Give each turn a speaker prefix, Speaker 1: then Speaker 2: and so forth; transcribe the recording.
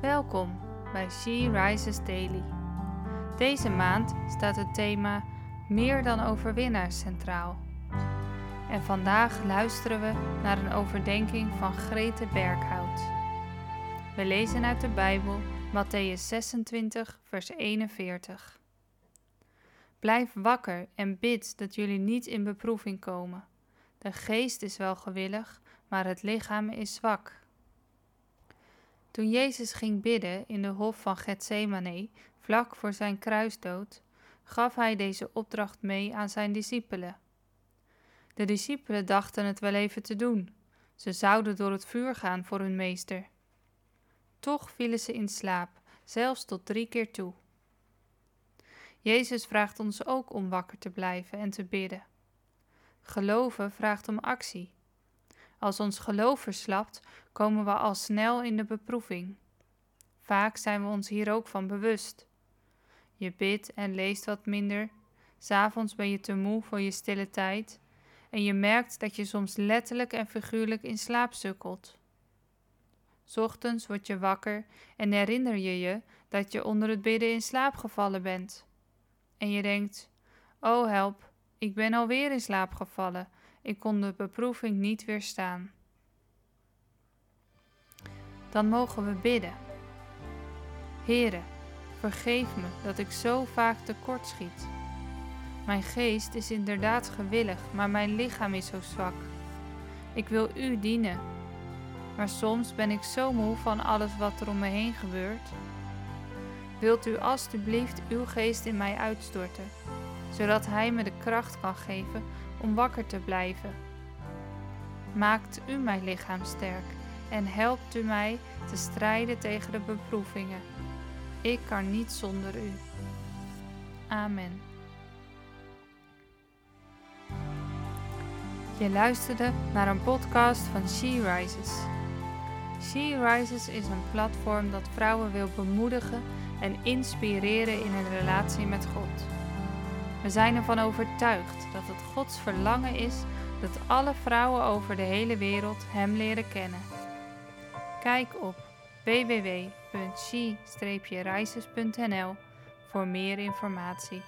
Speaker 1: Welkom bij She Rises Daily. Deze maand staat het thema Meer dan overwinnaars centraal. En vandaag luisteren we naar een overdenking van Grete Berghout. We lezen uit de Bijbel Matthäus 26, vers 41. Blijf wakker en bid dat jullie niet in beproeving komen. De geest is wel gewillig, maar het lichaam is zwak. Toen Jezus ging bidden in de hof van Gethsemane, vlak voor zijn kruisdood, gaf hij deze opdracht mee aan zijn discipelen. De discipelen dachten het wel even te doen. Ze zouden door het vuur gaan voor hun meester. Toch vielen ze in slaap, zelfs tot drie keer toe. Jezus vraagt ons ook om wakker te blijven en te bidden. Geloven vraagt om actie. Als ons geloof verslapt, komen we al snel in de beproeving. Vaak zijn we ons hier ook van bewust. Je bidt en leest wat minder, s'avonds ben je te moe voor je stille tijd en je merkt dat je soms letterlijk en figuurlijk in slaap sukkelt. Ochtends word je wakker en herinner je je dat je onder het bidden in slaap gevallen bent. En je denkt: Oh help, ik ben alweer in slaap gevallen ik kon de beproeving niet weerstaan. Dan mogen we bidden. Heere, vergeef me dat ik zo vaak tekortschiet. Mijn geest is inderdaad gewillig, maar mijn lichaam is zo zwak. Ik wil U dienen, maar soms ben ik zo moe van alles wat er om me heen gebeurt. Wilt U alstublieft Uw geest in mij uitstorten, zodat Hij me de kracht kan geven om wakker te blijven. Maakt u mijn lichaam sterk en helpt u mij te strijden tegen de beproevingen. Ik kan niet zonder u. Amen. Je luisterde naar een podcast van She Rises. She Rises is een platform dat vrouwen wil bemoedigen en inspireren in hun relatie met God. We zijn ervan overtuigd dat het Gods verlangen is dat alle vrouwen over de hele wereld Hem leren kennen. Kijk op www.she-rises.nl voor meer informatie.